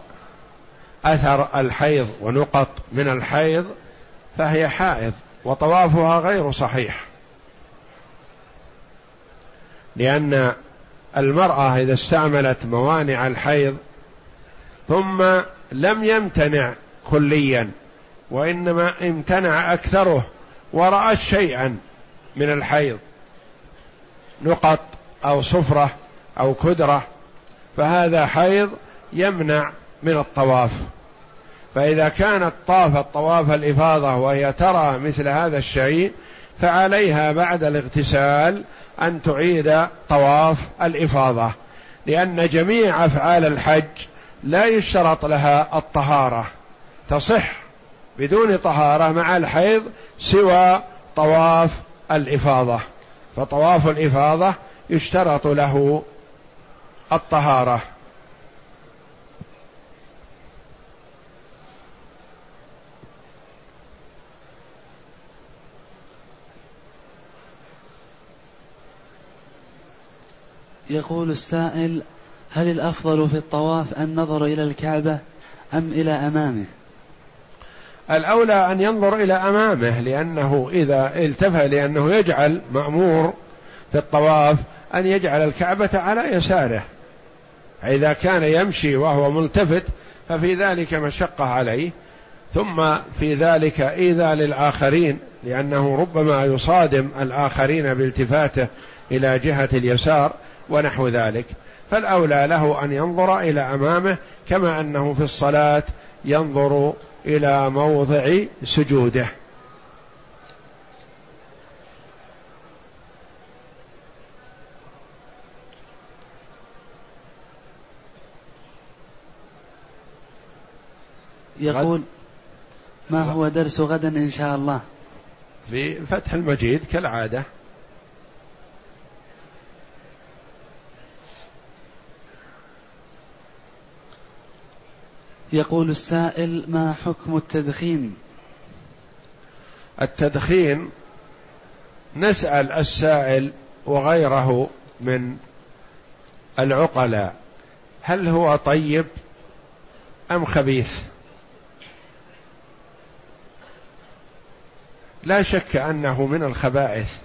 [SPEAKER 1] أثر الحيض ونقط من الحيض فهي حائض وطوافها غير صحيح لأن المرأة إذا استعملت موانع الحيض ثم لم يمتنع كليا وإنما امتنع أكثره ورأت شيئا من الحيض نقط أو صفرة أو كدرة فهذا حيض يمنع من الطواف. فإذا كانت طافت طواف الإفاضة وهي ترى مثل هذا الشيء فعليها بعد الاغتسال أن تعيد طواف الإفاضة لأن جميع أفعال الحج لا يشترط لها الطهارة. تصح بدون طهارة مع الحيض سوى طواف الإفاضة. فطواف الإفاضة يشترط له الطهارة.
[SPEAKER 2] يقول السائل هل الأفضل في الطواف النظر إلى الكعبة أم إلى أمامه؟
[SPEAKER 1] الأولى أن ينظر إلى أمامه لأنه إذا التفت لأنه يجعل مأمور في الطواف أن يجعل الكعبة على يساره. إذا كان يمشي وهو ملتفت ففي ذلك مشقة عليه. ثم في ذلك إيذاء للآخرين لأنه ربما يصادم الآخرين بالتفاته إلى جهة اليسار ونحو ذلك. فالأولى له أن ينظر إلى أمامه كما أنه في الصلاة ينظر إلى موضع سجوده.
[SPEAKER 2] يقول ما هو درس غدا إن شاء الله؟
[SPEAKER 1] في فتح المجيد كالعادة.
[SPEAKER 2] يقول السائل ما حكم التدخين؟
[SPEAKER 1] التدخين نسأل السائل وغيره من العقلاء هل هو طيب أم خبيث؟ لا شك أنه من الخبائث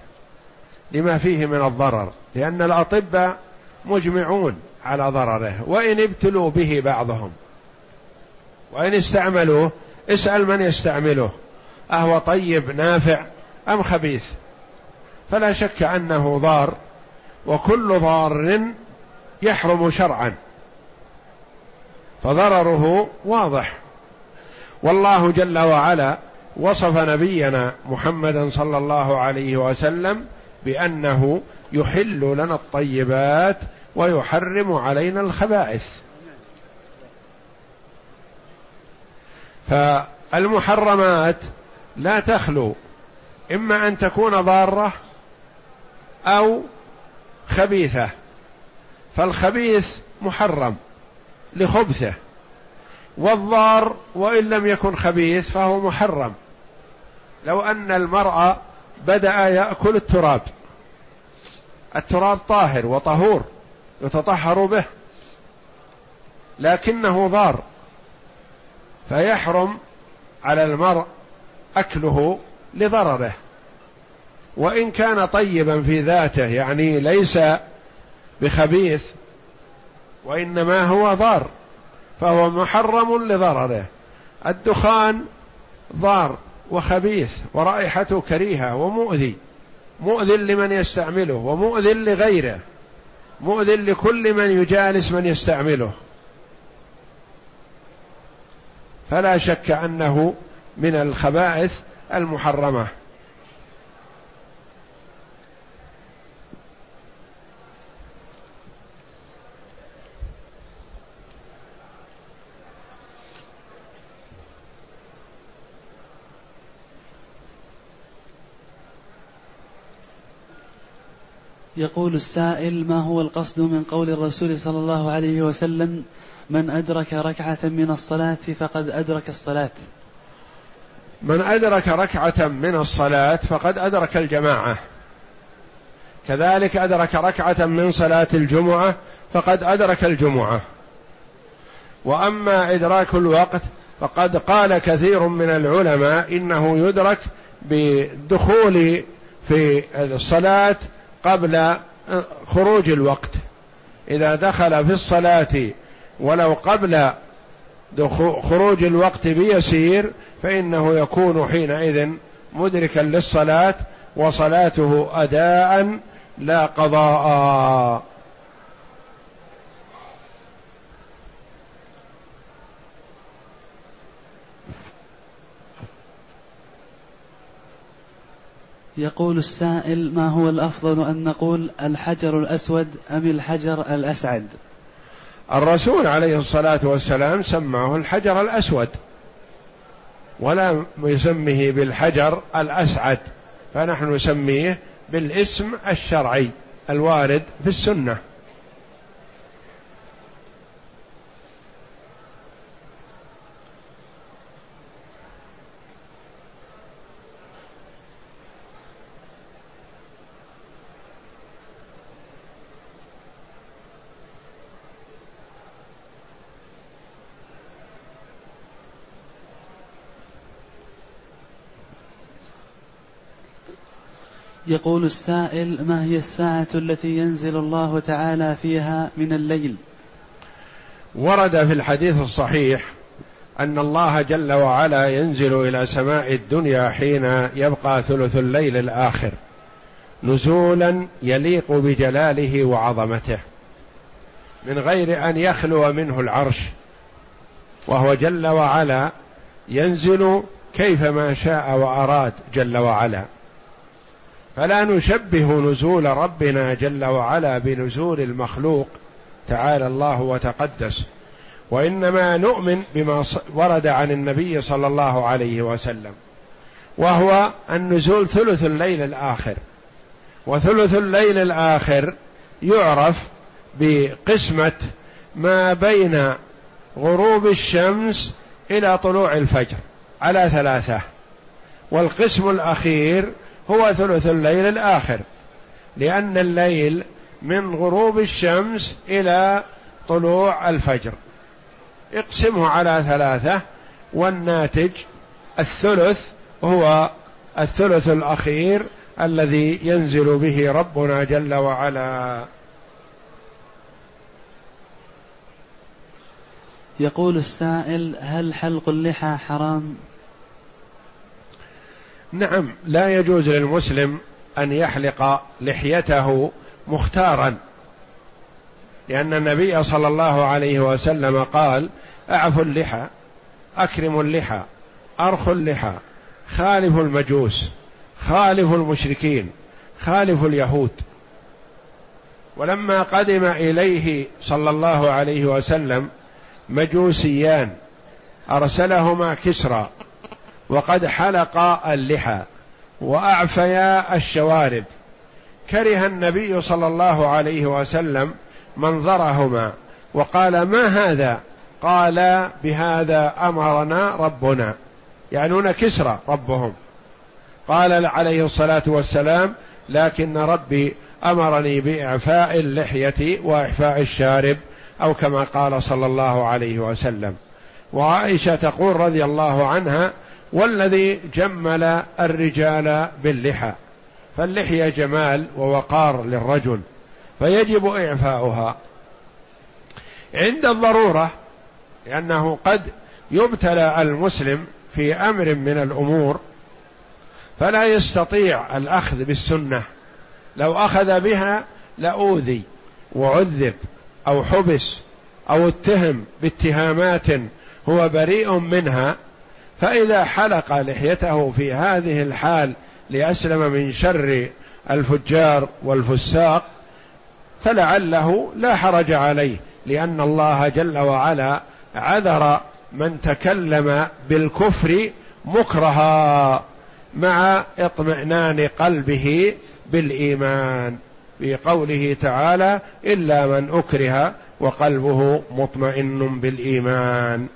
[SPEAKER 1] لما فيه من الضرر لأن الأطباء مجمعون على ضرره وإن ابتلوا به بعضهم. وإن استعملوه اسأل من يستعمله أهو طيب نافع أم خبيث؟ فلا شك أنه ضار وكل ضار يحرم شرعا. فضرره واضح. والله جل وعلا وصف نبينا محمدا صلى الله عليه وسلم بأنه يحل لنا الطيبات ويحرم علينا الخبائث. فالمحرمات لا تخلو إما أن تكون ضارة أو خبيثة فالخبيث محرم لخبثه والضار وإن لم يكن خبيث فهو محرم. لو أن المرء بدأ يأكل التراب التراب طاهر وطهور يتطهر به لكنه ضار. فيحرم على المرء أكله لضرره. وإن كان طيبا في ذاته يعني ليس بخبيث وإنما هو ضار فهو محرم لضرره. الدخان ضار وخبيث ورائحته كريهة ومؤذي مؤذ لمن يستعمله ومؤذ لغيره مؤذ لكل من يجالس من يستعمله. فلا شك أنه من الخبائث المحرمة.
[SPEAKER 2] يقول السائل ما هو القصد من قول الرسول صلى الله عليه وسلم من أدرك ركعة من الصلاة فقد أدرك الصلاة.
[SPEAKER 1] من أدرك ركعة من الصلاة فقد أدرك الجماعة. كذلك أدرك ركعة من صلاة الجمعة فقد أدرك الجمعة. وأما إدراك الوقت فقد قال كثير من العلماء إنه يدرك بالدخول في الصلاة قبل خروج الوقت. إذا دخل في الصلاة ولو قبل خروج الوقت بيسير فإنه يكون حينئذ مدركا للصلاة وصلاته أداء لا قضاء.
[SPEAKER 2] يقول السائل ما هو الأفضل أن نقول الحجر الأسود أم الحجر الأسعد؟
[SPEAKER 1] الرسول عليه الصلاة والسلام سماه الحجر الأسود ولا يسميه بالحجر الأسعد فنحن نسميه بالاسم الشرعي الوارد في السنة.
[SPEAKER 2] يقول السائل ما هي الساعة التي ينزل الله تعالى فيها من الليل؟
[SPEAKER 1] ورد في الحديث الصحيح أن الله جل وعلا ينزل إلى سماء الدنيا حين يبقى ثلث الليل الآخر نزولا يليق بجلاله وعظمته من غير أن يخلو منه العرش. وهو جل وعلا ينزل كيفما شاء وأراد جل وعلا. فلا نشبه نزول ربنا جل وعلا بنزول المخلوق تعالى الله وتقدس وإنما نؤمن بما ورد عن النبي صلى الله عليه وسلم وهو النزول ثلث الليل الآخر وثلث الليل الآخر يعرف بقسمة ما بين غروب الشمس إلى طلوع الفجر على ثلاثة والقسم الأخير هو ثلث الليل الآخر لأن الليل من غروب الشمس إلى طلوع الفجر. اقسمه على ثلاثة والناتج الثلث هو الثلث الأخير الذي ينزل به ربنا جل وعلا.
[SPEAKER 2] يقول السائل هل حلق اللحى حرام؟
[SPEAKER 1] نعم لا يجوز للمسلم أن يحلق لحيته مختارا لأن النبي صلى الله عليه وسلم قال اعفوا اللحى اكرموا اللحى ارخوا اللحى خالفوا المجوس خالفوا المشركين خالفوا اليهود. ولما قدم إليه صلى الله عليه وسلم مجوسيان أرسلهما كسرى. وقد حلقا اللحى وأعفيا الشوارب. كره النبي صلى الله عليه وسلم منظرهما وقال ما هذا؟ قال بهذا أمرنا ربنا. يعنون كسرى ربهم. قال عليه الصلاة والسلام لكن ربي أمرني بإعفاء اللحية وإعفاء الشارب أو كما قال صلى الله عليه وسلم. وعائشة تقول رضي الله عنها والذي جمل الرجال باللحى. فاللحيه جمال ووقار للرجل فيجب إعفاؤها. عند الضرورة لأنه قد يبتلى المسلم في أمر من الأمور فلا يستطيع الأخذ بالسنة. لو أخذ بها لأوذي وعذب أو حبس أو اتهم باتهامات هو بريء منها فإذا حلق لحيته في هذه الحال ليسلم من شر الفجار والفساق فلعله لا حرج عليه لأن الله جل وعلا عذر من تكلم بالكفر مكرها مع اطمئنان قلبه بالإيمان. في قوله تعالى إلا من أكره وقلبه مطمئن بالإيمان.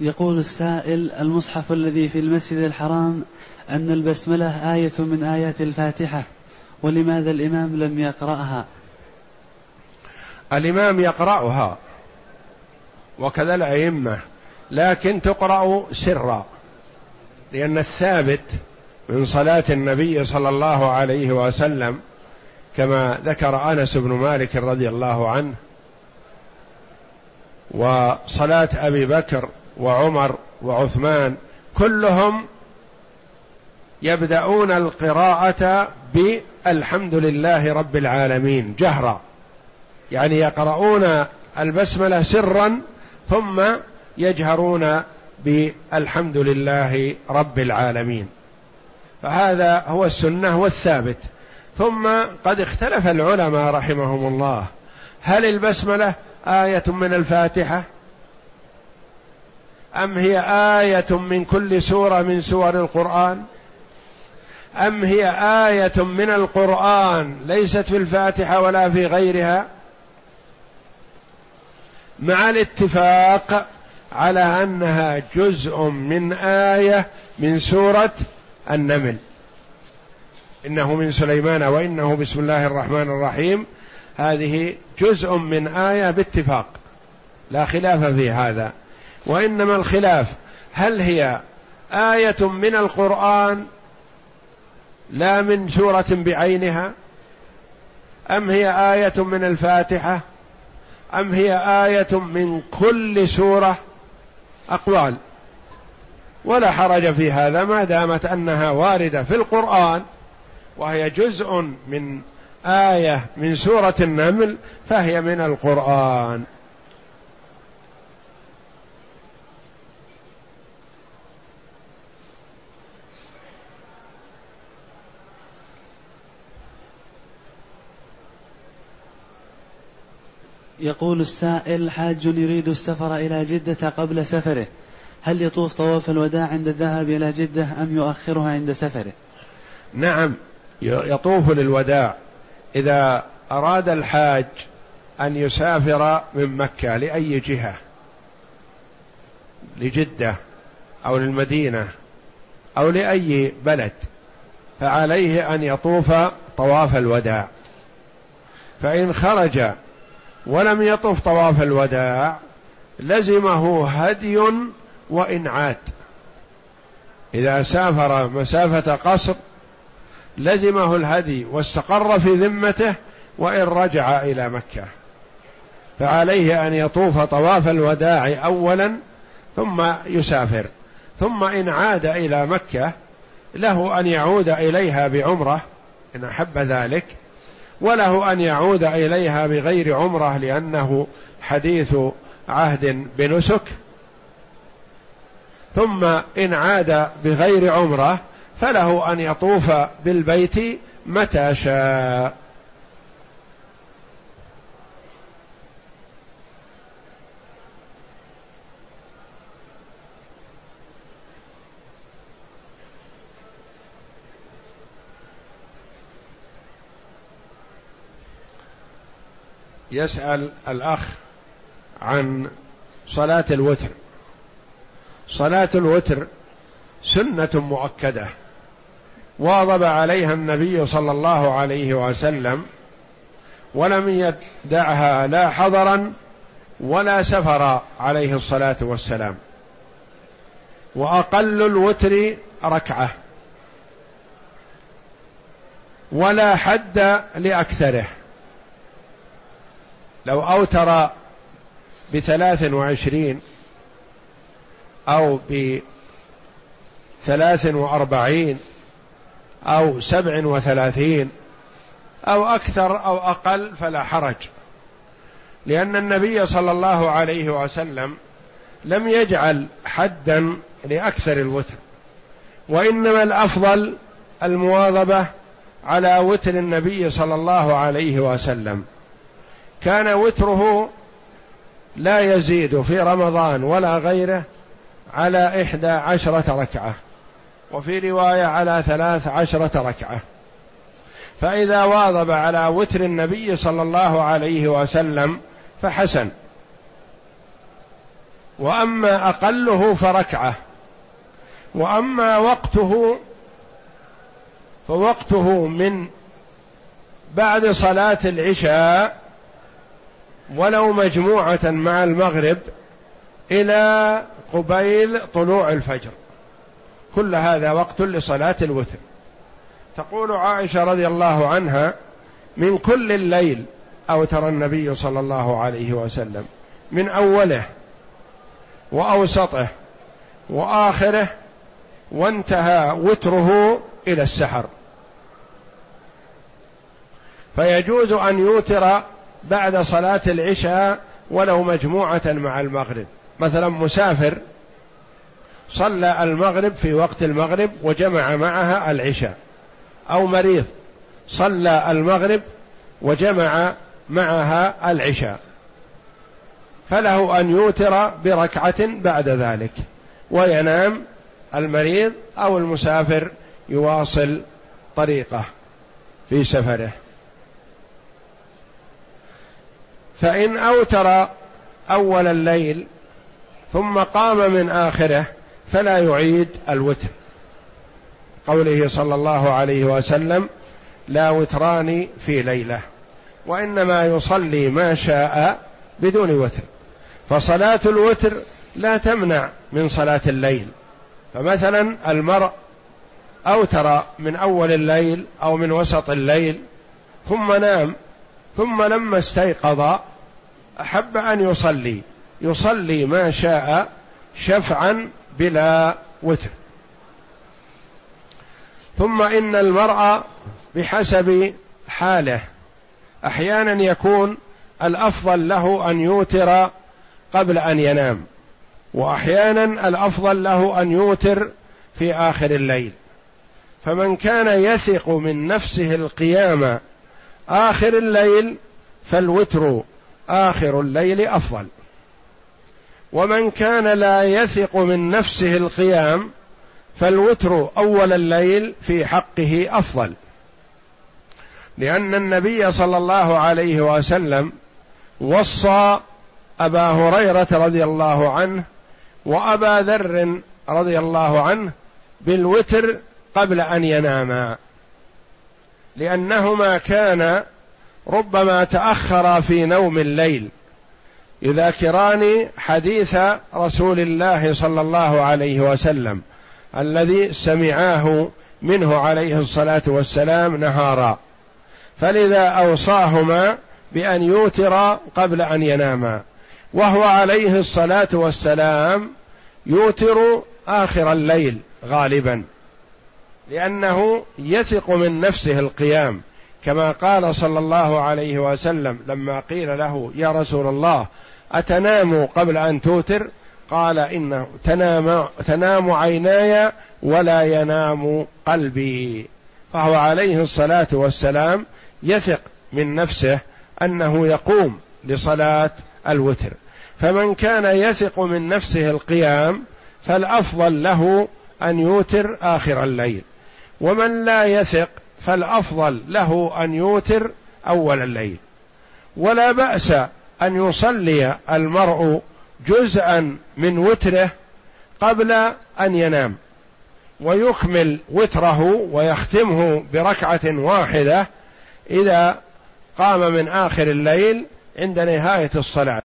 [SPEAKER 2] يقول السائل المصحف الذي في المسجد الحرام أن البسملة آية من آيات الفاتحة ولماذا الإمام لم يقرأها؟
[SPEAKER 1] الإمام يقرأها وكذا الأئمة لكن تقرأ سرا لأن الثابت من صلاة النبي صلى الله عليه وسلم كما ذكر أنس بن مالك رضي الله عنه وصلاة أبي بكر وعمر وعثمان كلهم يبدأون القراءة بالحمد لله رب العالمين جهرا. يعني يقرؤون البسملة سرا ثم يجهرون بالحمد لله رب العالمين. فهذا هو السنة والثابت ثم قد اختلف العلماء رحمهم الله. هل البسملة آية من الفاتحة؟ أم هي آية من كل سورة من سور القرآن؟ أم هي آية من القرآن ليست في الفاتحة ولا في غيرها؟ مع الاتفاق على أنها جزء من آية من سورة النمل. إنه من سليمان وإنه بسم الله الرحمن الرحيم. هذه جزء من آية باتفاق. لا خلاف في هذا. وإنما الخلاف. هل هي آية من القرآن لا من سورة بعينها؟ أم هي آية من الفاتحة؟ أم هي آية من كل سورة؟ أقوال. ولا حرج في هذا ما دامت أنها واردة في القرآن وهي جزء من آية من سورة النمل فهي من القرآن.
[SPEAKER 2] يقول السائل حاج يريد السفر إلى جدة قبل سفره. هل يطوف طواف الوداع عند الذهاب إلى جدة أم يؤخرها عند سفره؟
[SPEAKER 1] نعم يطوف للوداع. إذا أراد الحاج أن يسافر من مكة لأي جهة لجدة أو للمدينة أو لأي بلد فعليه أن يطوف طواف الوداع. فإن خرج ولم يطف طواف الوداع لزمه هدي وإن عاد إذا سافر مسافة قصر لزمه الهدي واستقر في ذمته وإن رجع إلى مكة. فعليه أن يطوف طواف الوداع أولا ثم يسافر. ثم إن عاد إلى مكة له أن يعود إليها بعمرة إن أحب ذلك. وله أن يعود إليها بغير عمرة لأنه حديث عهد بنسك. ثم إن عاد بغير عمرة فله أن يطوف بالبيت متى شاء. يسأل الأخ عن صلاة الوتر. صلاة الوتر سنة مؤكدة. واظب عليها النبي صلى الله عليه وسلم ولم يدعها لا حضرا ولا سفرا عليه الصلاة والسلام. وأقل الوتر ركعة. ولا حد لأكثره. لو أوتر بثلاث وعشرين أو بثلاث وأربعين أو سبع وثلاثين أو أكثر أو أقل فلا حرج. لأن النبي صلى الله عليه وسلم لم يجعل حدا لأكثر الوتر وإنما الأفضل المواظبة على وتر النبي صلى الله عليه وسلم. كان وتره لا يزيد في رمضان ولا غيره على إحدى عشرة ركعة وفي رواية على ثلاث عشرة ركعة. فإذا واظب على وتر النبي صلى الله عليه وسلم فحسن. وأما أقله فركعة وأما وقته فوقته من بعد صلاة العشاء ولو مجموعة مع المغرب إلى قبيل طلوع الفجر. كل هذا وقت لصلاة الوتر. تقول عائشة رضي الله عنها من كل الليل أوتر النبي صلى الله عليه وسلم من أوله وأوسطه وآخره وانتهى وتره إلى السحر. فيجوز أن يوتر بعد صلاة العشاء ولو مجموعة مع المغرب. مثلا مسافر صلى المغرب في وقت المغرب وجمع معها العشاء. أو مريض صلى المغرب وجمع معها العشاء. فله أن يوتر بركعة بعد ذلك. وينام المريض أو المسافر يواصل طريقه في سفره. فإن أوتر أول الليل ثم قام من آخره فلا يعيد الوتر. قوله صلى الله عليه وسلم لا وتران في ليلة وإنما يصلي ما شاء بدون وتر. فصلاة الوتر لا تمنع من صلاة الليل. فمثلا المرء أوتر من أول الليل أو من وسط الليل ثم نام ثم لما استيقظ أحب أن يصلي. يصلي ما شاء شفعا بلا وتر. ثم إن المرء بحسب حاله. أحيانا يكون الأفضل له أن يوتر قبل أن ينام. واحيانا الأفضل له أن يوتر في آخر الليل. فمن كان يثق من نفسه القيام آخر الليل فالوتر آخر الليل أفضل. ومن كان لا يثق من نفسه القيام فالوتر أول الليل في حقه أفضل. لأن النبي صلى الله عليه وسلم وصى أبا هريرة رضي الله عنه وأبا ذر رضي الله عنه بالوتر قبل أن يناما. لأنهما كان ربما تاخرا في نوم الليل. يذاكران حديث رسول الله صلى الله عليه وسلم الذي سمعاه منه عليه الصلاة والسلام نهارا. فلذا أوصاهما بأن يوترا قبل أن يناما. وهو عليه الصلاة والسلام يوتر آخر الليل غالبا لأنه يثق من نفسه القيام. كما قال صلى الله عليه وسلم لما قيل له يا رسول الله أتنام قبل أن توتر؟ قال إنه تنام تنام عيناي ولا ينام قلبي. فهو عليه الصلاة والسلام يثق من نفسه أنه يقوم لصلاة الوتر. فمن كان يثق من نفسه القيام فالأفضل له أن يوتر آخر الليل. ومن لا يثق فالأفضل له أن يوتر أول الليل. ولا بأس أن يصلي المرء جزءا من وتره قبل أن ينام ويكمل وتره ويختمه بركعة واحدة إذا قام من آخر الليل عند نهاية الصلاة.